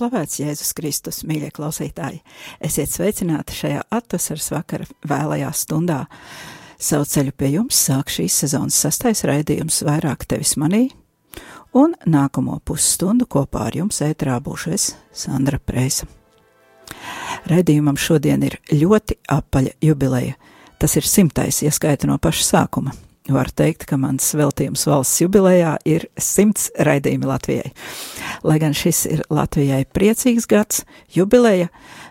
slavēts Jēzus Kristus, mīļie klausītāji, esiet sveicināti šajā atvasaras vakara vēlajā stundā. Savu ceļu pie jums sāk šīs sezonas sastais raidījums vairāk tevis manī, un nākamo pusstundu kopā ar jums ētrā būšu es, Sandra Preisa. Raidījumam šodien ir ļoti apaļa jubileja. Tas ir simtais, ieskaita no paša sākuma. Var teikt, ka mans veltījums valsts jubilejā ir simts raidījumi Latvijai. Lai gan šis ir Latvijai priecīgs gads, jubileja,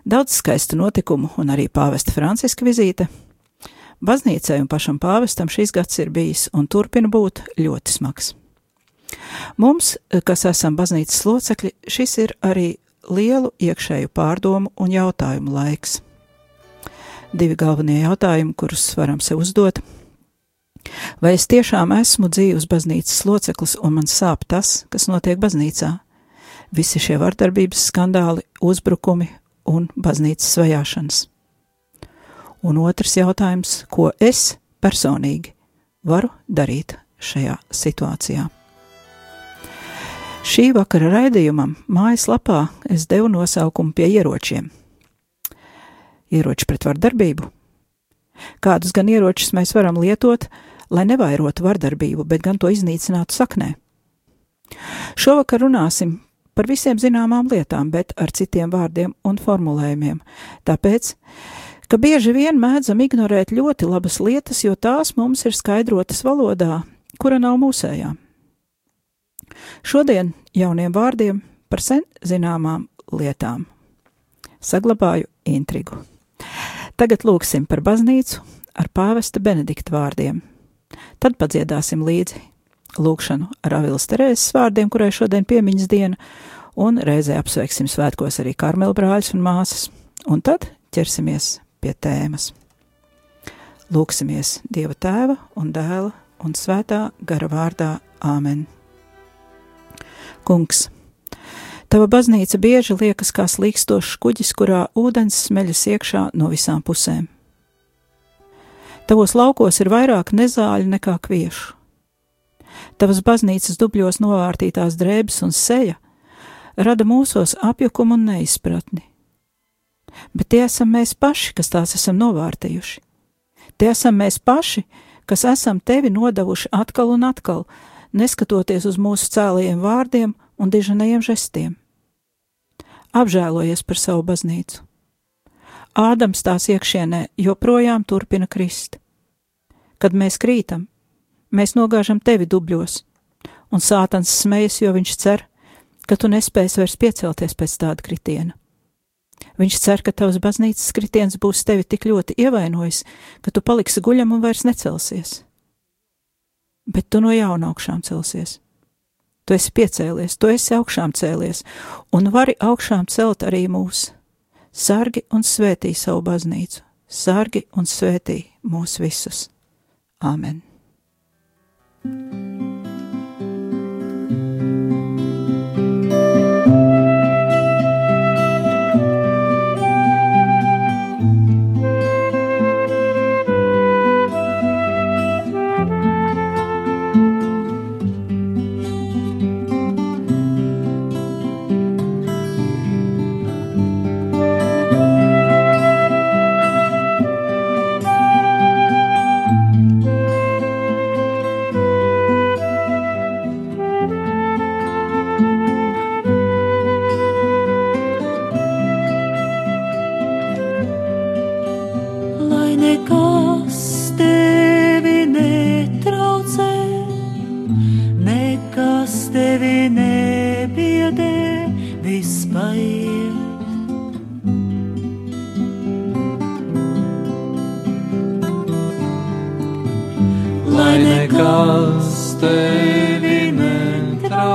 daudz skaistu notikumu un arī pāvesta Franciska vizīte. Baznīcai un pašam pāvestam šis gads ir bijis un turpina būt ļoti smags. Mums, kas esam baznīcas locekļi, šis ir arī lielu iekšēju pārdomu un jautājumu laiks. Divi galvenie jautājumi, kurus varam sev uzdot. Vai es tiešām esmu dzīves baznīcas loceklis un man sāp tas, kas notiek baznīcā? Visi šie vardarbības skandāli, uzbrukumi un baznīcas vajāšanas. Un otrs jautājums, ko es personīgi varu darīt šajā situācijā? Šī vakara raidījumam mājaslapā es devu nosaukumu pie ieročiem. Ieroči pret vardarbību. Kādus gan ieročus mēs varam lietot, lai nevairotu vardarbību, bet gan to iznīcinātu saknē? Šovakar runāsim par visiem zināmām lietām, bet ar citiem vārdiem un formulējumiem. Tāpēc, ka bieži vien mēdzam ignorēt ļoti labas lietas, jo tās mums ir skaidrotas valodā, kura nav mūsējā. Šodien jauniem vārdiem par sen zināmām lietām. Saglabāju intrigu. Tagad lūksim par baznīcu ar pāvesta Benedikta vārdiem. Tad padziedāsim līdzi lūkšanu ar Avilas Terēzes vārdiem, kurai šodien piemiņas diena, un reizē apsveiksim svētkos arī Karmela brāļus un māsas, un tad ķersimies pie tēmas. Lūksimies Dieva tēva un dēla un svētā gara vārdā Āmen. Kungs, tava baznīca bieži liekas kā slīkstošs kuģis, kurā ūdens smeļas iekšā no visām pusēm. Tavos laukos ir vairāk nezāļu nekā kviešu. Tavas baznīcas dubļos novārtītās drēbes un seja rada mūsos apjukumu un neizpratni. Bet tie esam mēs paši, kas tās esam novārtījuši. Tie esam mēs paši, kas esam tevi nodevuši atkal un atkal, neskatoties uz mūsu cēlajiem vārdiem un diženajiem žestiem. Apžēlojies par savu baznīcu. Ādams tās iekšienē joprojām turpina krist. Kad mēs krītam, mēs nogāžam tevi dubļos, un sātans smejas, jo viņš cer, ka tu nespēsi vairs piecelties pēc tāda kritiena. Viņš cer, ka tavs baznīcas kritiens būs tevi tik ļoti ievainojis, ka tu paliksi guļam un vairs necelsies. Bet tu no jauna augšām celsies. Tu esi piecēlies, tu esi augšām cēlies, un vari augšām celt arī mūs. Sargi un svētī savu baznīcu, sargi un svētī mūs visus. Āmen!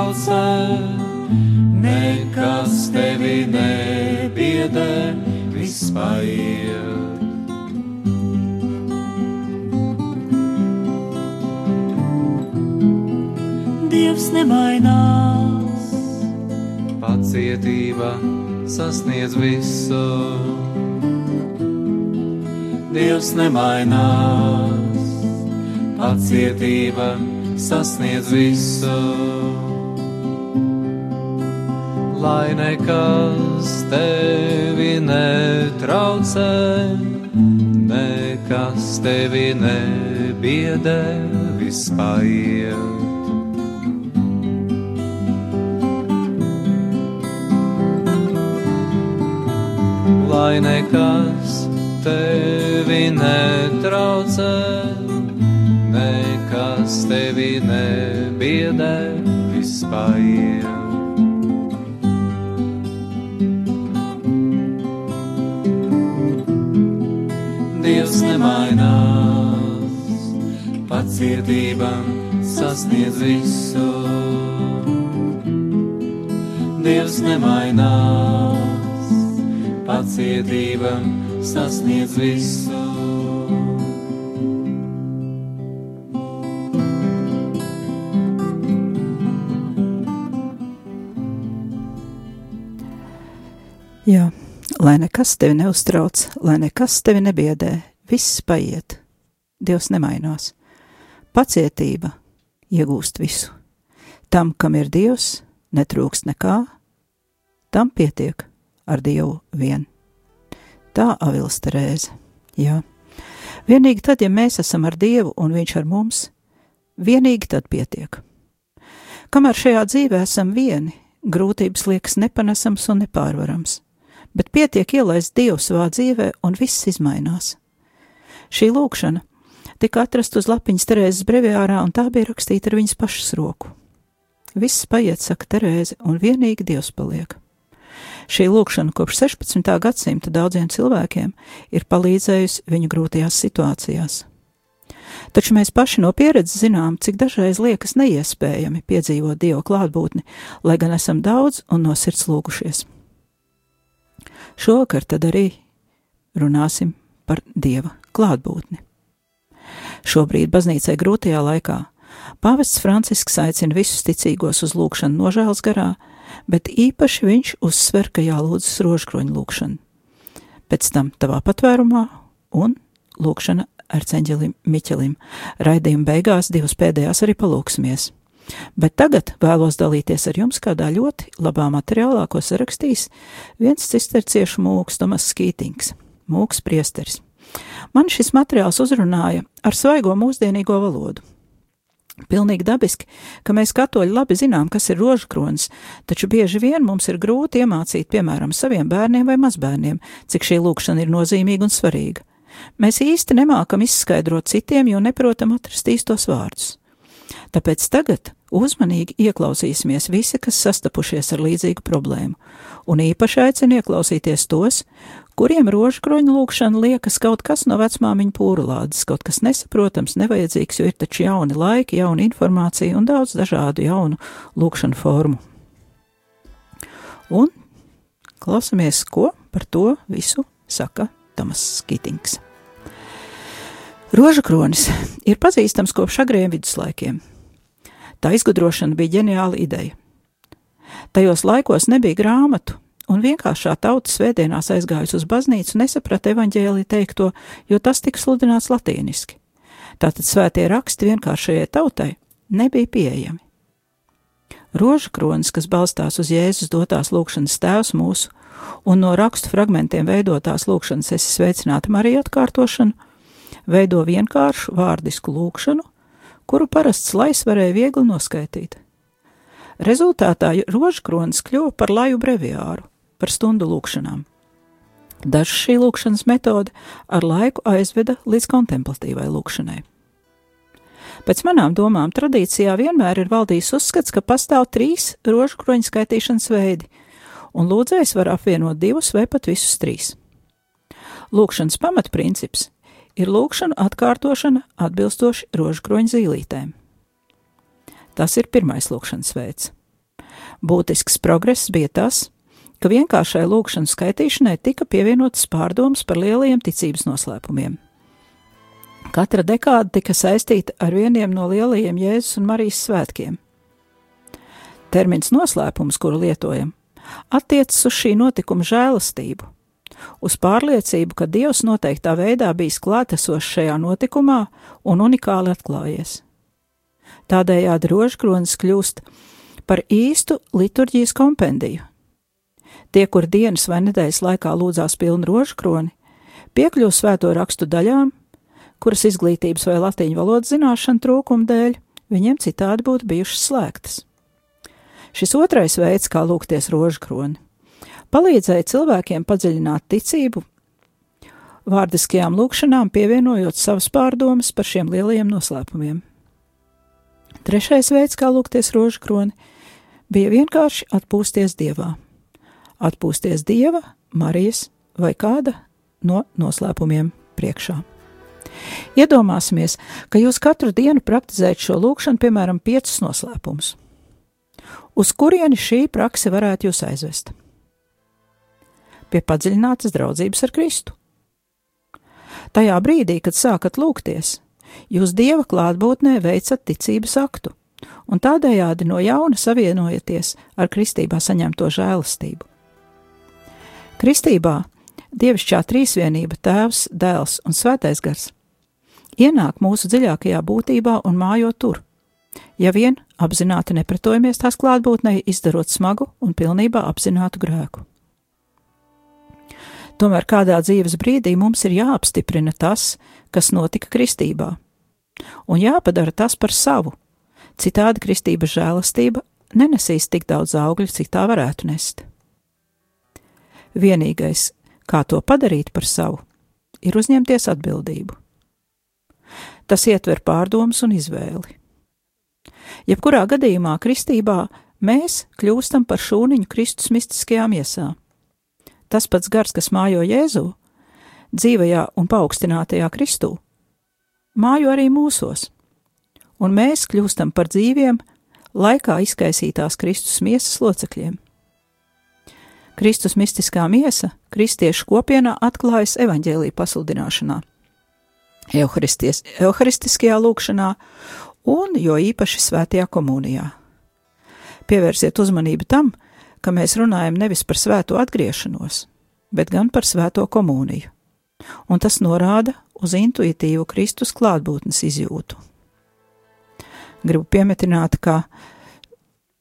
Netraucē, nekas tevi nebiedē, viss paiet. Dievs nemainās, Pacietība sasniedz visu. Dievs nemainās, pacietība sasniedz visu. Lai nekas tevi netraucē, nekas tevi nebiedē, paiet. lai nekas tevi netraucē, nekas tevi nebiedē, viss nemainās, pacietība sasniedz visu. Dievs nemainās, pacietība sasniedz visu. Jā, lai nekas tevi neuztrauc, lai nekas tevi nebiedē, viss paiet, Dievs nemainās. Pacietība iegūst visu. Tam, kam ir Dievs, netrūkst nekā, tam pietiek ar Dievu vien. Tā Avils Terēze, jā. Vienīgi tad, ja mēs esam ar Dievu un Viņš ar mums, vienīgi tad pietiek. Kamēr šajā dzīvē esam vieni, grūtības liekas nepanesams un nepārvarams, bet pietiek ielaist Dievu savā dzīvē un viss izmainās. Šī lūkšana tika atrasta uz lapiņas Terēzes breviārā, un tā bija rakstīta ar viņas pašas roku. Viss paiet, saka Terēze, un vienīgi Dievs paliek. Šī lūkšana kopš 16. gadsimta daudziem cilvēkiem ir palīdzējusi viņu grūtajās situācijās. Taču mēs paši no pieredzes zinām, cik dažreiz liekas neiespējami piedzīvot Dieva klātbūtni, lai gan esam daudz un no sirds lūgušies. Šovakar tad arī runāsim par Dieva klātbūtni. Šobrīd baznīcai grūtajā laikā Pāvests Francisks aicina visus ticīgos uz lūgšanu nožēlas garā, bet īpaši viņš uzsver, ka jālūdzas rožkroņu lūgšana. Pēc tam tavā patvērumā un lūgšana ar ceņģelim Miķelim. Raidījuma beigās divas pēdējās arī palūksimies. Bet tagad vēlos dalīties ar jums kādā ļoti labā materiālā, ko sarakstīs viens cisterciešu mūks Tomas Skītings, mūks priesteris. Man šis materiāls uzrunāja ar svaigo mūsdienīgo valodu. Pilnīgi dabiski, ka mēs katoļi labi zinām, kas ir rožkronis, taču bieži vien mums ir grūti iemācīt, piemēram, saviem bērniem vai mazbērniem, cik šī lūkšana ir nozīmīga un svarīga. Mēs īsti nemākam izskaidrot citiem, jo neprotam atrast īstos vārdus. Tāpēc tagad uzmanīgi ieklausīsimies visi, kas sastapušies ar līdzīgu problēmu, un īpaši aicinu ieklausīties tos, kuriem rožkroņa lūkšana liekas kaut kas no vecmāmiņa pūrulādes, kaut kas nesaprotams, nevajadzīgs, jo ir taču jauni laiki, jauna informācija un daudz dažādu jaunu lūkšanu formu. Un klausamies, ko par to visu saka Tomas Skitings. Rožakronis ir pazīstams kopš agriem viduslaikiem. Tā izgudrošana bija ģeniāla ideja. Tajos laikos nebija grāmatu, un vienkāršā tauta svētdienās aizgājusi uz baznīcu nesaprata evaņģēlī teikto, jo tas tika sludināts latīniski. Tātad svētie raksti vienkāršajai tautai nebija pieejami. Roža kronis, kas balstās uz Jēzus dotās lūkšanas tēvs mūsu un no rakstu fragmentiem veidotās lūkšanas esi sveicināta Marija atkārtošanu, veido vienkāršu vārdisku lūkšanu, kuru parasts lais varēja viegli noskaitīt. Rezultātā rožkronis kļuva par laju breviāru, par stundu lūkšanām. Dažas šī lūkšanas metode ar laiku aizveda līdz kontemplatīvai lūkšanai. Pēc manām domām, tradīcijā vienmēr ir valdījis uzskats, ka pastāv trīs rožkroņa skaitīšanas veidi, un lūdzējs var apvienot divus vai pat visus trīs. Lūkšanas pamatprincips ir lūkšana atkārtošana atbilstoši rožkroņa zīlītēm. Tas ir pirmais lūkšanas veids. Būtisks progress bija tas, ka vienkāršai lūkšanas skaitīšanai tika pievienotas pārdomas par lielajiem ticības noslēpumiem. Katra dekāda tika saistīta ar vieniem no lielajiem Jēzus un Marijas svētkiem. Termins noslēpums, kuru lietojam, attiecas uz šī notikuma žēlastību, uz pārliecību, ka Dievs noteiktā veidā bijis klātesošs šajā notikumā un unikāli atklājies. Tādējādi rožkronis kļūst par īstu liturģijas kompendiju. Tie, kur dienas vai nedēļas laikā lūdzās pilnu rožkroni, piekļūst svēto rakstu daļām, kuras izglītības vai latīņu valodas zināšanu trūkuma dēļ viņiem citādi būtu bijušas slēgtas. Šis otrais veids, kā lūgties rožkroni, palīdzēja cilvēkiem padziļināt ticību, vārdiskajām lūkšanām pievienojot savas pārdomas par šiem lielajiem noslēpumiem. Trešais veids, kā lūgties rožkroni, bija vienkārši atpūsties dievā. Atpūsties dieva, Marijas vai kāda no noslēpumiem priekšā. Iedomāsimies, ka jūs katru dienu praktizējat šo lūkšanu, piemēram, piecus noslēpumus. Uz kurieni šī prakse varētu jūs aizvest? Pie padziļinātas draudzības ar Kristu. Tajā brīdī, kad sākat lūgties, jūs Dieva klātbūtnē veicat ticības aktu, un tādējādi no jauna savienojaties ar kristībā saņemto žēlastību. Kristībā Dievišķā trīsvienība, Tēvs, Dēls un Svētais Gars ienāk mūsu dziļākajā būtībā un mājo tur. Ja vien apzināti nepretojamies tās klātbūtnei, izdarot smagu un pilnībā apzinātu grēku. Tomēr kādā dzīves brīdī mums ir jāapstiprina tas, kas notika kristībā, un jāpadara tas par savu, citādi kristības žēlastība nenesīs tik daudz augļu, cik tā varētu nest. Vienīgais, kā to padarīt par savu, ir uzņemties atbildību. Tas ietver pārdomas un izvēli. Jebkurā gadījumā kristībā mēs kļūstam par šūniņu Kristus mistiskajā miesā. Tas pats gars, kas mājo Jēzu, dzīvajā un paaugstinātajā Kristū, mājo arī mūsos, un mēs kļūstam par dzīviem, laikā izkaisītās Kristus miesas locekļiem. Kristus mistiskā miesa kristiešu kopienā atklājas evaņģēlī pasludināšanā Euharistiskajā lūkšanā un jo īpaši svētajā komunijā. Pievērsiet uzmanību tam, ka mēs runājam nevis par svēto atgriešanos, bet gan par svēto komuniju, un tas norāda uz intuitīvu Kristus klātbūtnes izjūtu. Gribu piemetināt, ka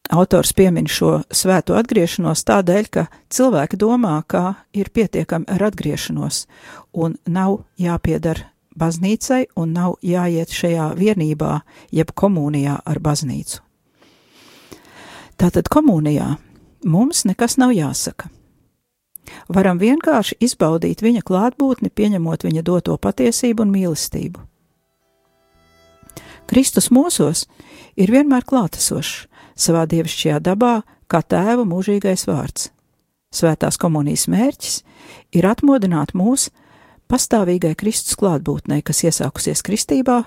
autors piemin šo svēto atgriešanos tādēļ, ka cilvēki domā, ka ir pietiekami ar atgriešanos un nav jāpiedara baznīcai un nav jāiet šajā vienībā, jeb komunijā ar baznīcu. Tātad komunijā mums nekas nav jāsaka. Varam vienkārši izbaudīt viņa klātbūtni, pieņemot viņa doto patiesību un mīlestību. Kristus mūsos ir vienmēr klātesošs savā dievišķajā dabā, kā tēva mūžīgais vārds. Svētās komunijas mērķis ir atmodināt mūsu pastāvīgai Kristus klātbūtnei, kas iesākusies kristībā,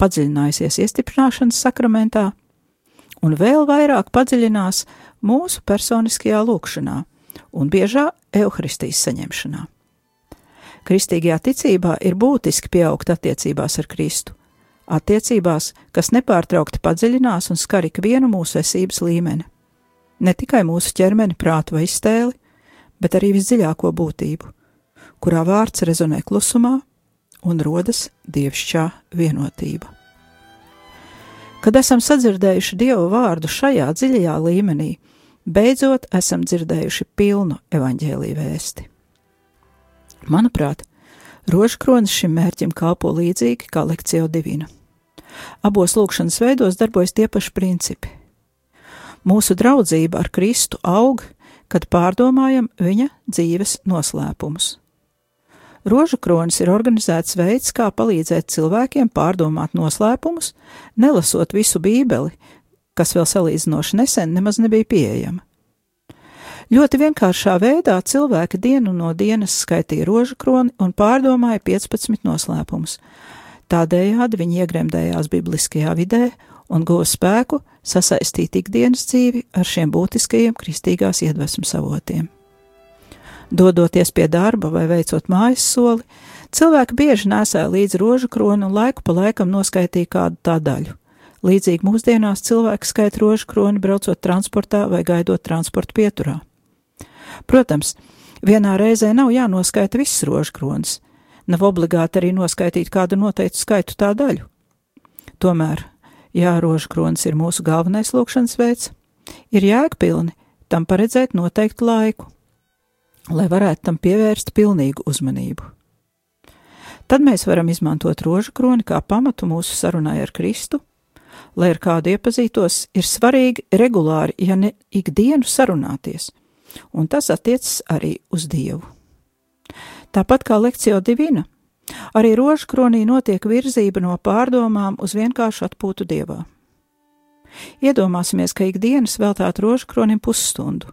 padziļinājusies iestiprināšanas sakramentā, un vēl vairāk padziļinās mūsu personiskajā lūkšanā un biežā evaharistijas saņemšanā. Kristīgajā ticībā ir būtiski pieaugt attiecībās ar Kristu, attiecībās, kas nepārtraukti padziļinās un skar ikvienu mūsu esības līmeni. Ne tikai mūsu ķermeni, prātu vai iztēli, bet arī visdziļāko būtību kurā vārds rezonē klusumā un rodas dievišķā vienotība. Kad esam sadzirdējuši Dieva vārdu šajā dziļajā līmenī, beidzot esam dzirdējuši pilnu evaņģēlīju vēsti. Manuprāt, rožkronis šim mērķim kalpo līdzīgi kā lekcija divina. Abos lūkšanas veidos darbojas tie paši principi. Mūsu draudzība ar Kristu aug, kad pārdomājam viņa dzīves noslēpumus. Rožu kronis ir organizēts veids, kā palīdzēt cilvēkiem pārdomāt noslēpumus, nelasot visu Bībeli, kas vēl salīdzinoši nesen nemaz nebija pieejama. Ļoti vienkāršā veidā cilvēki dienu no dienas skaitīja rožu kroni un pārdomāja 15 noslēpumus. Tādējādi viņi iegremdējās bibliskajā vidē un guva spēku sasaistīt ikdienas dzīvi ar šiem būtiskajiem kristīgās iedvesmas avotiem. Dodoties pie darba vai veicot mājas soli, cilvēki bieži nesēja līdzi rožu kroni un laiku pa laikam noskaitīja kādu tā daļu. Līdzīgi mūsdienās cilvēki skaita rožu kroni braucot transportā vai gaidot transporta pieturā. Protams, vienā reizē nav jānoskaita viss rožu kronis, nav obligāti arī noskaitīt kādu noteiktu skaitu tā daļu. Tomēr, ja rožu kronis ir mūsu galvenais lūkšanas veids, ir jēgpilni tam paredzēt noteiktu laiku, lai varētu tam pievērst pilnīgu uzmanību. Tad mēs varam izmantot rožu kroni kā pamatu mūsu sarunai ar Kristu lai ar kādu iepazītos, ir svarīgi regulāri, ja ne ikdienu sarunāties, un tas attiecas arī uz Dievu. Tāpat kā lekcija divina, arī rožu kronī notiek virzība no pārdomām uz vienkāršu atpūtu Dievā. Iedomāsimies, ka ikdienas veltāt rožu kronim pusstundu.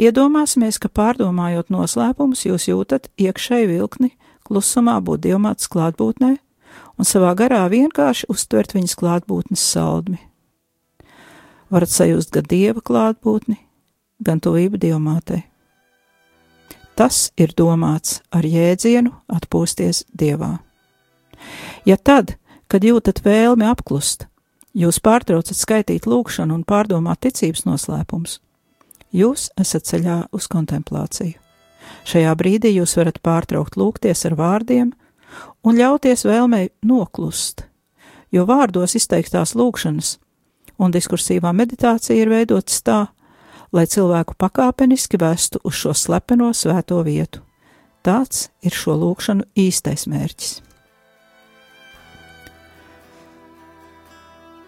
Iedomāsimies, ka pārdomājot noslēpumus, jūs jūtat iekšēju vilkni, klusumā būt dievmātas klātbūtnē, un savā garā vienkārši uztvert viņas klātbūtnes saldmi. Varat sajust gan dieva klātbūtni, gan tuvību dievmātei. Tas ir domāts ar jēdzienu atpūsties dievā. Ja tad, kad jūtat vēlmi apklust, jūs pārtraucat skaitīt lūkšanu un pārdomāt ticības noslēpums, jūs esat ceļā uz kontemplāciju. Šajā brīdī jūs varat pārtraukt lūgties ar vārdiem, un ļauties vēlmei noklust, jo vārdos izteiktās lūkšanas un diskursīvā meditācija ir veidotas tā, lai cilvēku pakāpeniski vestu uz šo slepeno svēto vietu. Tāds ir šo lūkšanu īstais mērķis.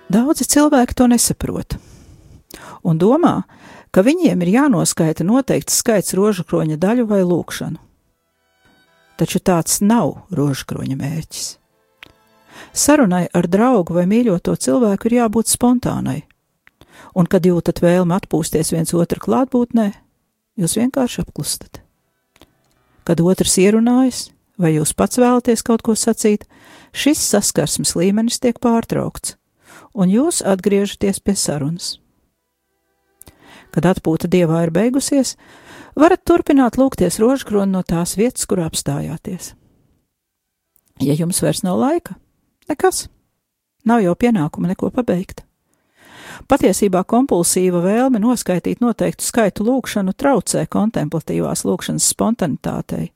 Daudzi cilvēki to nesaprot un domā, ka viņiem ir jānoskaita noteikts skaits rožu kroņa daļu vai lūkšanu taču tāds nav rožkroņa mērķis. Sarunai ar draugu vai mīļoto cilvēku ir jābūt spontānai, un, kad jūtat vēlmi atpūsties viens otru klātbūtnē, jūs vienkārši apklustat. Kad otrs ierunājas, vai jūs pats vēlaties kaut ko sacīt, šis saskarsmes līmenis tiek pārtraukts, un jūs atgriežaties pie sarunas. Kad atpūta dievā ir beigusies, varat turpināt lūgties rožkroni no tās vietas, kur apstājāties. Ja jums vairs nav laika, nekas, nav jau pienākuma neko pabeigt. Patiesībā kompulsīva vēlme noskaitīt noteiktu skaitu lūkšanu traucē kontemplatīvās lūkšanas spontanitātei.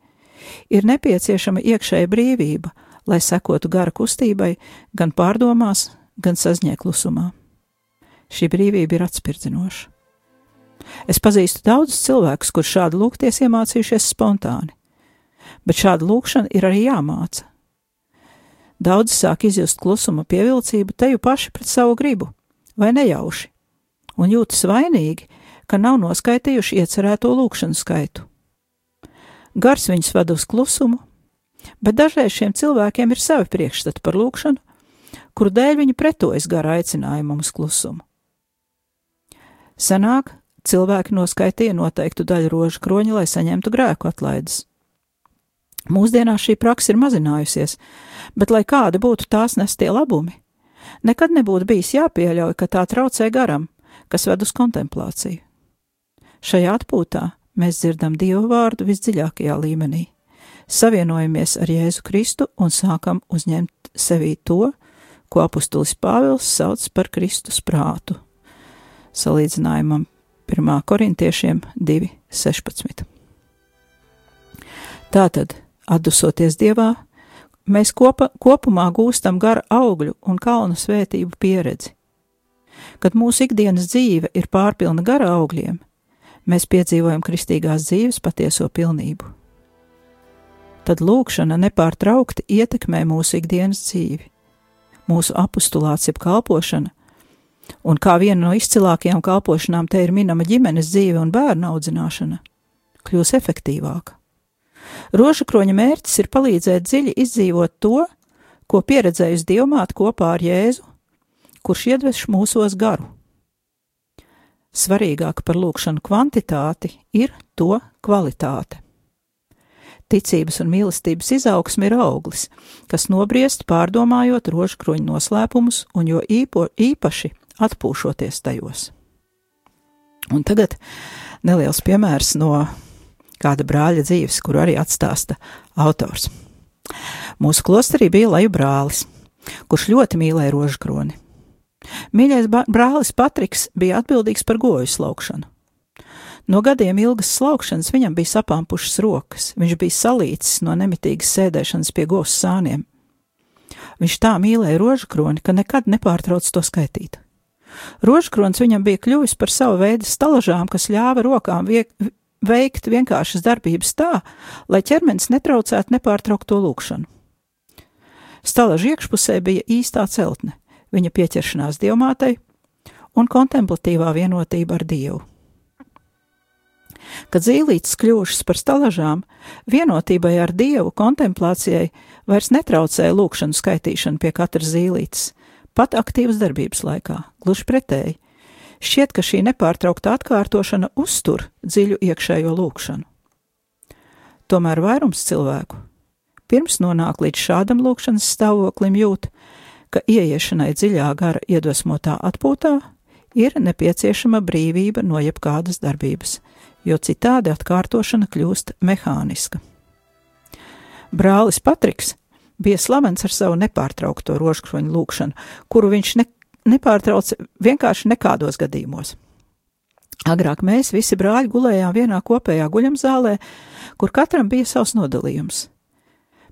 Ir nepieciešama iekšēja brīvība, lai sekotu gara kustībai gan pārdomās, gan sazņēklusumā. Šī brīvība ir atspirdzinoša. Es pazīstu daudzus cilvēkus, kur šādu lūgties iemācījušies spontāni, bet šāda lūkšana ir arī jāmāca. Daudzi sāk izjust klusuma pievilcību teju paši pret savu gribu, vai nejauši, un jūtas vainīgi, ka nav noskaitījuši iecerēto lūkšanu skaitu. Gars viņus ved uz klusumu, bet dažreiz šiem cilvēkiem ir savi priekšstati par lūkšanu, kuru dēļ viņi pretojas gara aicinājumam uz klusumu. Sanāk, cilvēki noskaitīja noteiktu daļu rožu kroņa, lai saņemtu grēku atlaides. Mūsdienās šī praksa ir mazinājusies, bet lai kādi būtu tās nestie labumi, nekad nebūtu bijis jāpieļauj, ka tā traucē garam, kas ved uz kontemplāciju. Šajā atpūtā mēs dzirdam Dievu vārdu visdziļākajā līmenī, savienojamies ar Jēzu Kristu un sākam uzņemt sevī to, ko apustulis Pāvils sauc par Kristus prātu. Salīdzinājumam 1. korintiešiem 2.16. Tātad, atdusoties Dievā, mēs kopa, kopumā gūstam gara augļu un kalnu svētību pieredzi. Kad mūsu ikdienas dzīve ir pārpilna gara augļiem, mēs piedzīvojam kristīgās dzīves patieso pilnību. Tad lūkšana nepārtraukti ietekmē mūsu ikdienas dzīvi. Mūsu apustulāts, jeb kalpošana, Un kā viena no izcilākajām kalpošanām te ir minama ģimenes dzīve un bērnu audzināšana, kļūs efektīvāka. Rožu kroņa mērķis ir palīdzēt dziļi izdzīvot to, ko pieredzējusi dievmāte kopā ar Jēzu, kurš iedvež mūsos garu. Svarīgāk par lūkšanu kvantitāti ir to kvalitāte. Ticības un mīlestības izaugsme ir auglis, kas nobriest pārdomājot rožkroņu noslēpumus un jo īpo, īpaši atpūšoties tajos. Un tagad neliels piemērs no kāda brāļa dzīves, kuru arī atstāsta autors. Mūsu klosterī bija leju brālis, kurš ļoti mīlēja rožkroni. Mīļais brālis Patriks bija atbildīgs par goju slaukšanu. No gadiem ilgas slaukšanas viņam bija sapampušas rokas, viņš bija salīcis no nemitīgas sēdēšanas pie govs sāniem. Viņš tā mīlēja rožkroni, ka nekad nepārtrauc to skaitīt. Rožkrons viņam bija kļuvis par savu veidu stalažām, kas ļāva rokām viek, veikt vienkāršas darbības tā, lai ķermenis netraucētu nepārtraukto lūkšanu. Stalaža iekšpusē bija īstā celtne, viņa pieķeršanās dievmātei un kontemplatīvā vienotība ar Dievu. Kad zīlītes kļuvušas par stalažām, vienotībai ar Dievu kontemplācijai vairs netraucēja lūkšanu skaitīšanu pie katras zīlītes, pat aktīvas darbības laikā, gluži pretēji. Šķiet, ka šī nepārtraukta atkārtošana uztur dziļu iekšējo lūkšanu. Tomēr vairums cilvēku pirms nonāk līdz šādam lūkšanas stāvoklim jūt, ka ieiešanai dziļā gara iedvesmotā atpūtā ir nepieciešama brīvība no jebkādas darbības, jo citādi atkārtošana kļūst mehāniska. Brālis Patriks bija slavens ar savu nepārtraukto rožkroņu lūkšanu, kuru viņš ne, nepārtrauca vienkārši nekādos gadījumos. Agrāk mēs visi brāļi gulējām vienā kopējā guļamzālē, kur katram bija savs nodalījums.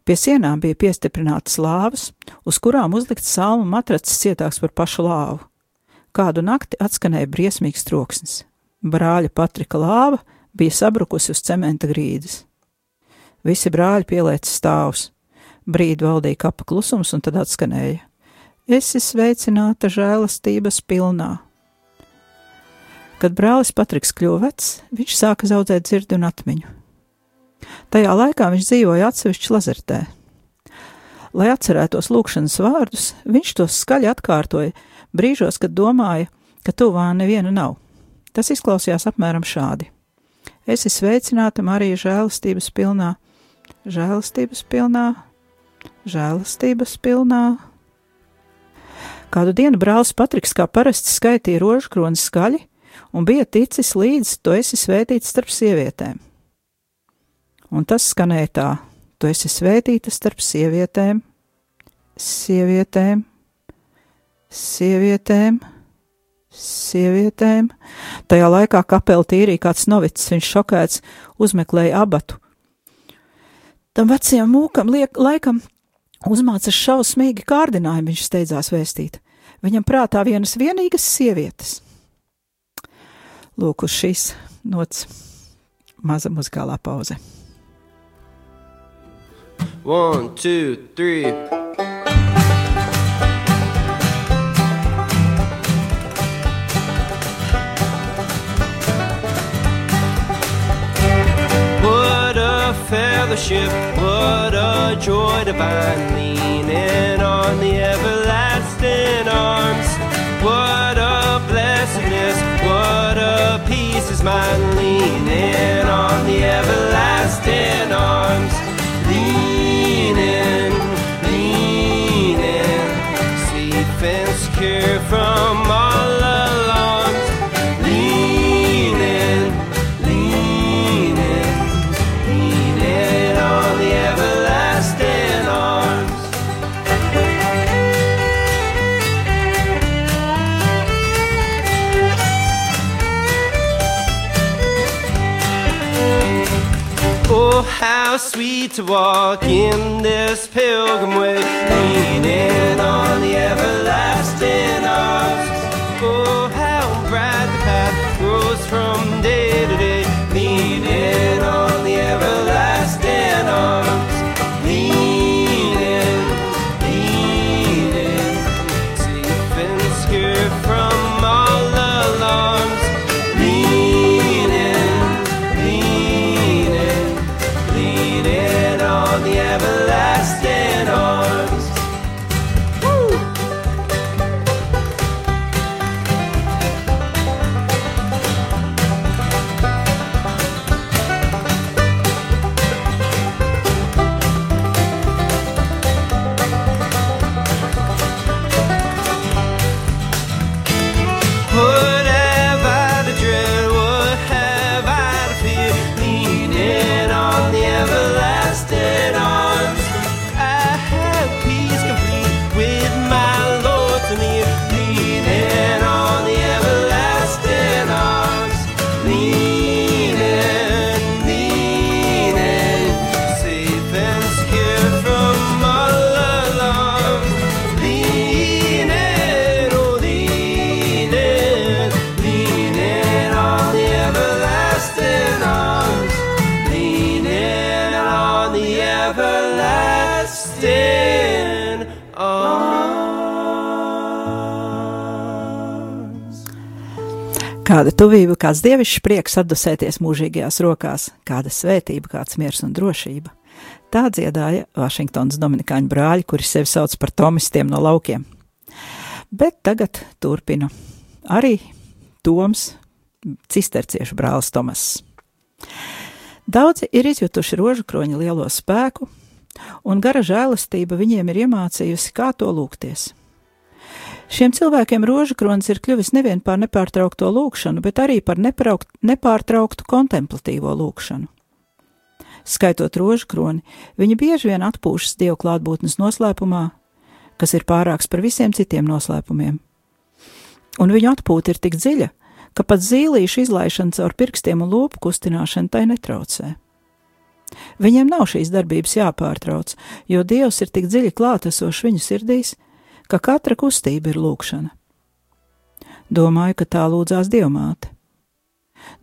Pie sienām bija piestiprinātas lāvas, uz kurām uzlikts salmu matracis cietāks par pašu lāvu. Kādu nakti atskanēja briesmīgs troksnis. Brāļa Patrika lāva bija sabrukusi uz cementa grīdas. Visi brāļi pielēca stāvus. Brīdi valdīja kapa klusums, un tad atskanēja: Esi sveicināta žēlastības pilnā. Kad brālis Patriks kļuva vecs, viņš sāka zaudzēt dzirdi un atmiņu. Tajā laikā viņš dzīvoja atsevišķi lazertē. Lai atcerētos lūkšanas vārdus, viņš tos skaļi atkārtoja brīžos, kad domāja, ka tuvā neviena nav. Tas izklausījās apmēram šādi: Es esmu sveicināta Marija žēlastības pilnā, žēlastības pilnā, žēlastības pilnā. Kādu dienu brālis Patriks kā parasti skaitīja rožkronis skaļi un bija ticis līdz to esi svētīts starp sievietēm. Un tas skanēja tā: Tu esi svētīta starp sievietēm, sievietēm, sievietēm, sievietēm. Tajā laikā kapela tīrīja kāds novicis, viņš šokēts uzmeklēja abatu. Tam vecajam mūkam liek, laikam Uzmācas šausmīgi kārdinājumi, viņš steidzās vēstīt. Viņam prātā vienas vienīgas sievietes. Lūk, uz šīs nots maza muzikālā pauze. One, two, three. What a joy divine, leaning on the everlasting arms. What a blessedness, what a peace is mine, to walk in this pilgrim way, Kāda tuvība, kāds dievišķs prieks atdusēties mūžīgajās rokās, kāda svētība, kāds miers un drošība. Tā dziedāja Vašingtonas Dominikāņu brāļi, kuri sevi sauc par tomistiem no laukiem. Bet tagad turpinu. Arī Toms, cisterciešu brālis Tomas. Daudzi ir izjutuši rožu kroņa lielo spēku, un gara žēlastība viņiem ir iemācījusi, kā to lūgties. Šiem cilvēkiem rožu kronis ir kļuvis nevien par nepārtraukto lūgšanu, bet arī par nepārtrauktu kontemplatīvo lūgšanu. Skaitot rožu kroni, viņi bieži vien atpūšas dievu klātbūtnes noslēpumā, kas ir pārāks par visiem citiem noslēpumiem. Un viņu atpūta ir tik dziļa, ka pat zīlīšu izlaišana caur pirkstiem un lūpu kustināšana tai netraucē. Viņiem nav šīs darbības jāpārtrauc, jo Dievs ir tik dziļi klātesošs viņu sirdīs, ka katra kustība ir lūkšana. Domāju, ka tā lūdzās Dievmāte.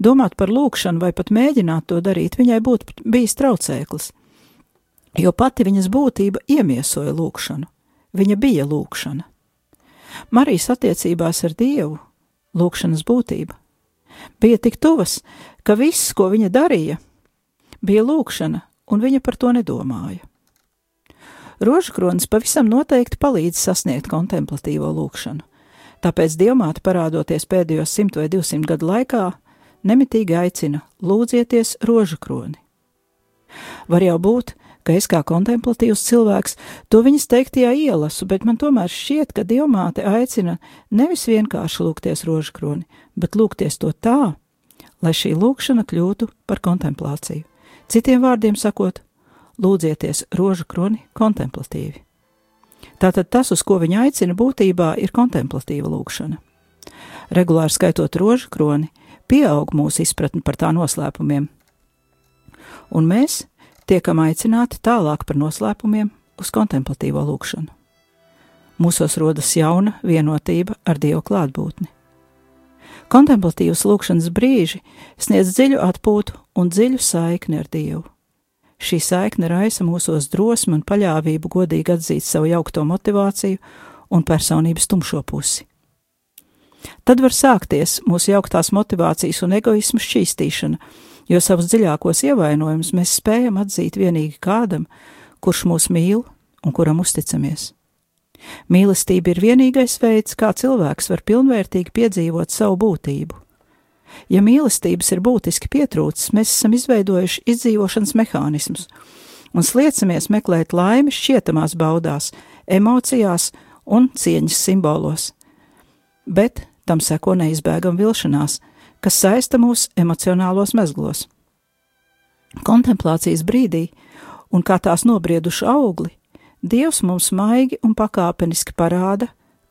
Domāt par lūkšanu vai pat mēģināt to darīt, viņai būtu bijis traucēklis, jo pati viņas būtība iemiesoja lūkšanu. Viņa bija lūkšana. Marijas attiecībās ar Dievu, lūkšanas būtība, bija tik tuvas, ka viss, ko viņa darīja, bija lūkšana, un viņa par to nedomāja. Rožkronis pavisam noteikti palīdz sasniegt kontemplatīvo lūkšanu, tāpēc Dievmāte parādoties pēdējos simt vai divsimt gadu laikā, nemitīgi aicina lūdzieties rožkroni. Var jau būt, ka es kā kontemplatīvs cilvēks to viņas teiktajā ielasu, bet man tomēr šķiet, ka Dievmāte aicina nevis vienkārši lūgties rožkroni, bet lūgties to tā, lai šī lūkšana kļūtu par kontemplāciju. Citiem vārdiem sakot, lūdzieties rožu kroni kontemplatīvi. Tātad tas, uz ko viņa aicina, būtībā ir kontemplatīva lūkšana. Regulāri skaitot rožu kroni, pieaug mūsu izpratne par tā noslēpumiem, un mēs tiekam aicināti tālāk par noslēpumiem uz kontemplatīvo lūkšanu. Mūsos rodas jauna vienotība ar Dievu klātbūtni. Kontemplatīvas lūkšanas brīži sniedz dziļu atpūtu un dziļu saikni ar Dievu. Šī saikne raisa mūsos drosmi un paļāvību godīgi atzīt savu jaukto motivāciju un personības tumšo pusi. Tad var sākties mūsu jauktās motivācijas un egoismu šķīstīšana, jo savus dziļākos ievainojumus mēs spējam atzīt vienīgi kādam, kurš mūs mīl un kuram uzticamies. Mīlestība ir vienīgais veids, kā cilvēks var pilnvērtīgi piedzīvot savu būtību. Ja mīlestības ir būtiski pietrūcis, mēs esam izveidojuši izdzīvošanas mehānismus un sliecamies meklēt laimi šķietamās baudās, emocijās un cieņas simbolos. Bet tam seko neizbēgama vilšanās, kas saista mūs emocionālos mezglos. Kontemplācijas brīdī, un kā tās nobrieduši augli, Dievs mums maigi un pakāpeniski parāda,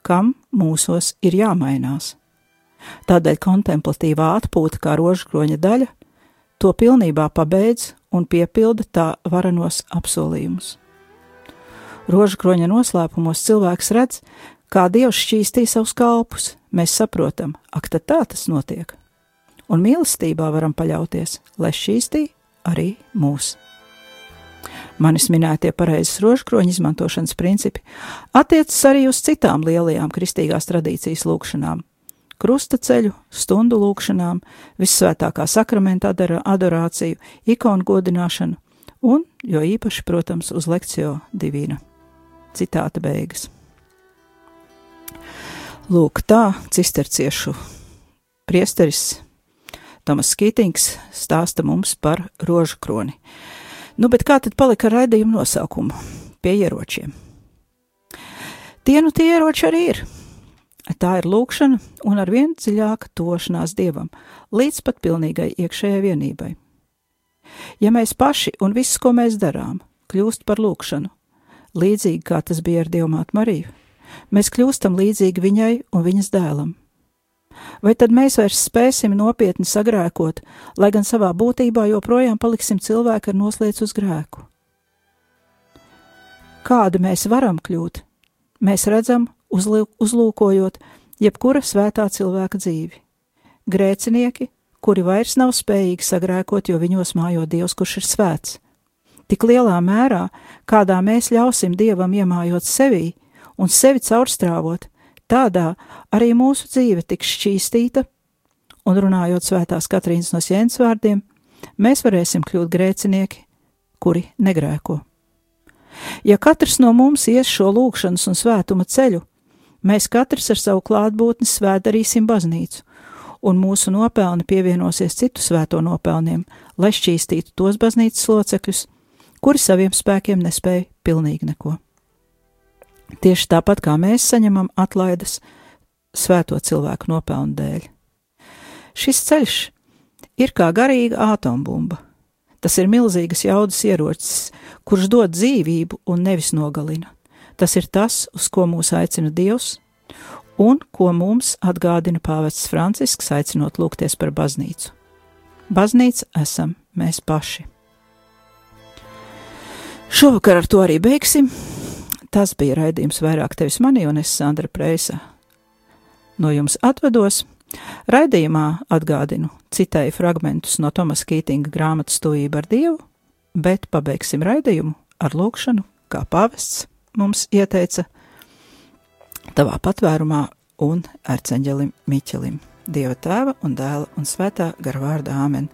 kam mūsos ir jāmainās. Tādēļ kontemplatīvā atpūta kā rožkroņa daļa to pilnībā pabeidz un piepilda tā varenos apsolījumus. Rožkroņa noslēpumos cilvēks redz, kā Dievs šķīstīja savus kalpus, mēs saprotam, ak, tā tas notiek. Un mīlestībā varam paļauties, lai šķīstī arī mūs. Manis minētie pareizes rožkroņa izmantošanas principi attiecas arī uz citām lielajām kristīgās tradīcijas lūkšanām krusta ceļu, stundu lūkšanām, vissvētākā sakramenta adorāciju, ikonu godināšanu un, jo īpaši, protams, uz lekciju divīna. Citāta beigas. Lūk, tā cisterciešu priesteris Tomas Skītings stāsta mums par rožu kroni. Nu, bet kā tad palika ar raidījumu nosaukumu? Pie ieročiem. Tie nu tie ieroči arī ir Tā ir lūkšana un ar vien dziļāka tošanās dievam, līdz pat pilnīgai iekšējai vienībai. Ja mēs paši un viss, ko mēs darām, kļūst par lūkšanu, līdzīgi kā tas bija ar Dievmātu Mariju, mēs kļūstam līdzīgi viņai un viņas dēlam. Vai tad mēs vairs spēsim nopietni sagrēkot, lai gan savā būtībā joprojām paliksim cilvēki ar noslēdz uz grēku? Kāda mēs varam kļūt? Mēs redzam uzlūkojot jebkura svētā cilvēka dzīvi. Grēcinieki, kuri vairs nav spējīgi sagrēkot, jo viņos mājo Dievs, kurš ir svēts. Tik lielā mērā, kādā mēs ļausim Dievam iemājot sevī un sevi caurstrāvot, tādā arī mūsu dzīve tiks šķīstīta un runājot svētās Katrīnas no Sienas vārdiem, mēs varēsim kļūt grēcinieki, kuri negrēko. Ja katrs no mums ies šo lūkšanas un svētuma ceļu, mēs katrs ar savu klātbūtni svētdarīsim baznīcu, un mūsu nopelni pievienosies citu svēto nopelniem, lai šķīstītu tos baznīcas locekļus, kuri saviem spēkiem nespēja pilnīgi neko. Tieši tāpat kā mēs saņemam atlaides svēto cilvēku nopelnu dēļ. Šis ceļš ir kā garīga atombumba. Tas ir milzīgas jaudas ierocis, kurš dod dzīvību un nevis nogalina. Tas ir tas, uz ko mūs aicina Dievs, un ko mums atgādina pāvests Francisks, aicinot lūgties par baznīcu. Baznīca esam mēs paši. Šovakar ar to arī beigsim. Tas bija raidījums vairāk tevis manī, un es Sandra Preisa no jums atvedos. Raidījumā atgādinu, citēju fragmentus no Tomas Kītinga grāmatas Tuvība ar Dievu, bet pabeigsim raidījumu ar lūkšanu, kā pavests mums ieteica tavā patvērumā un arceņģelim Miķelim. Dieva tēva un dēla un svētā gara vārdā āmen.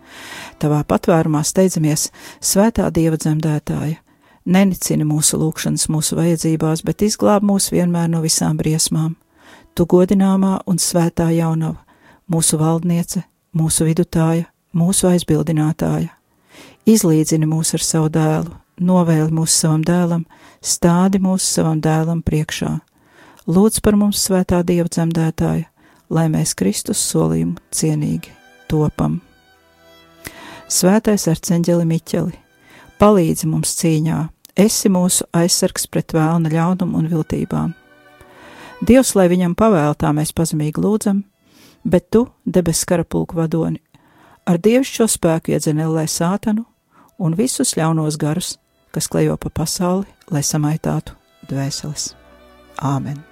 Tavā patvērumā steidzamies svētā dieva dzemdētāja, nenicina mūsu lūgšanas mūsu vajadzībās, bet izglāb mūs vienmēr no visām briesmām. Tu godināmā un svētā jaunava, mūsu valdniece, mūsu vidutāja, mūsu aizbildinātāja. Izlīdzini mūs ar savu dēlu, novēli mūs savam dēlam, stādi mūs savam dēlam priekšā. Lūdz par mums svētā dieva dzemdētāja, lai mēs Kristus solījumu cienīgi topam. Svētais arceņģeli Miķeli, palīdzi mums cīņā, esi mūsu aizsargs pret vēlna ļaunumu un viltībām. Dievs, lai viņam pavēltā mēs pazemīgi lūdzam, bet tu, debes karapulku vadoni, ar dievišķo spēku iedzenellē sātanu un visus ļaunos garus, kas klejo pa pasauli, lai samaitātu dvēseles. Āmen!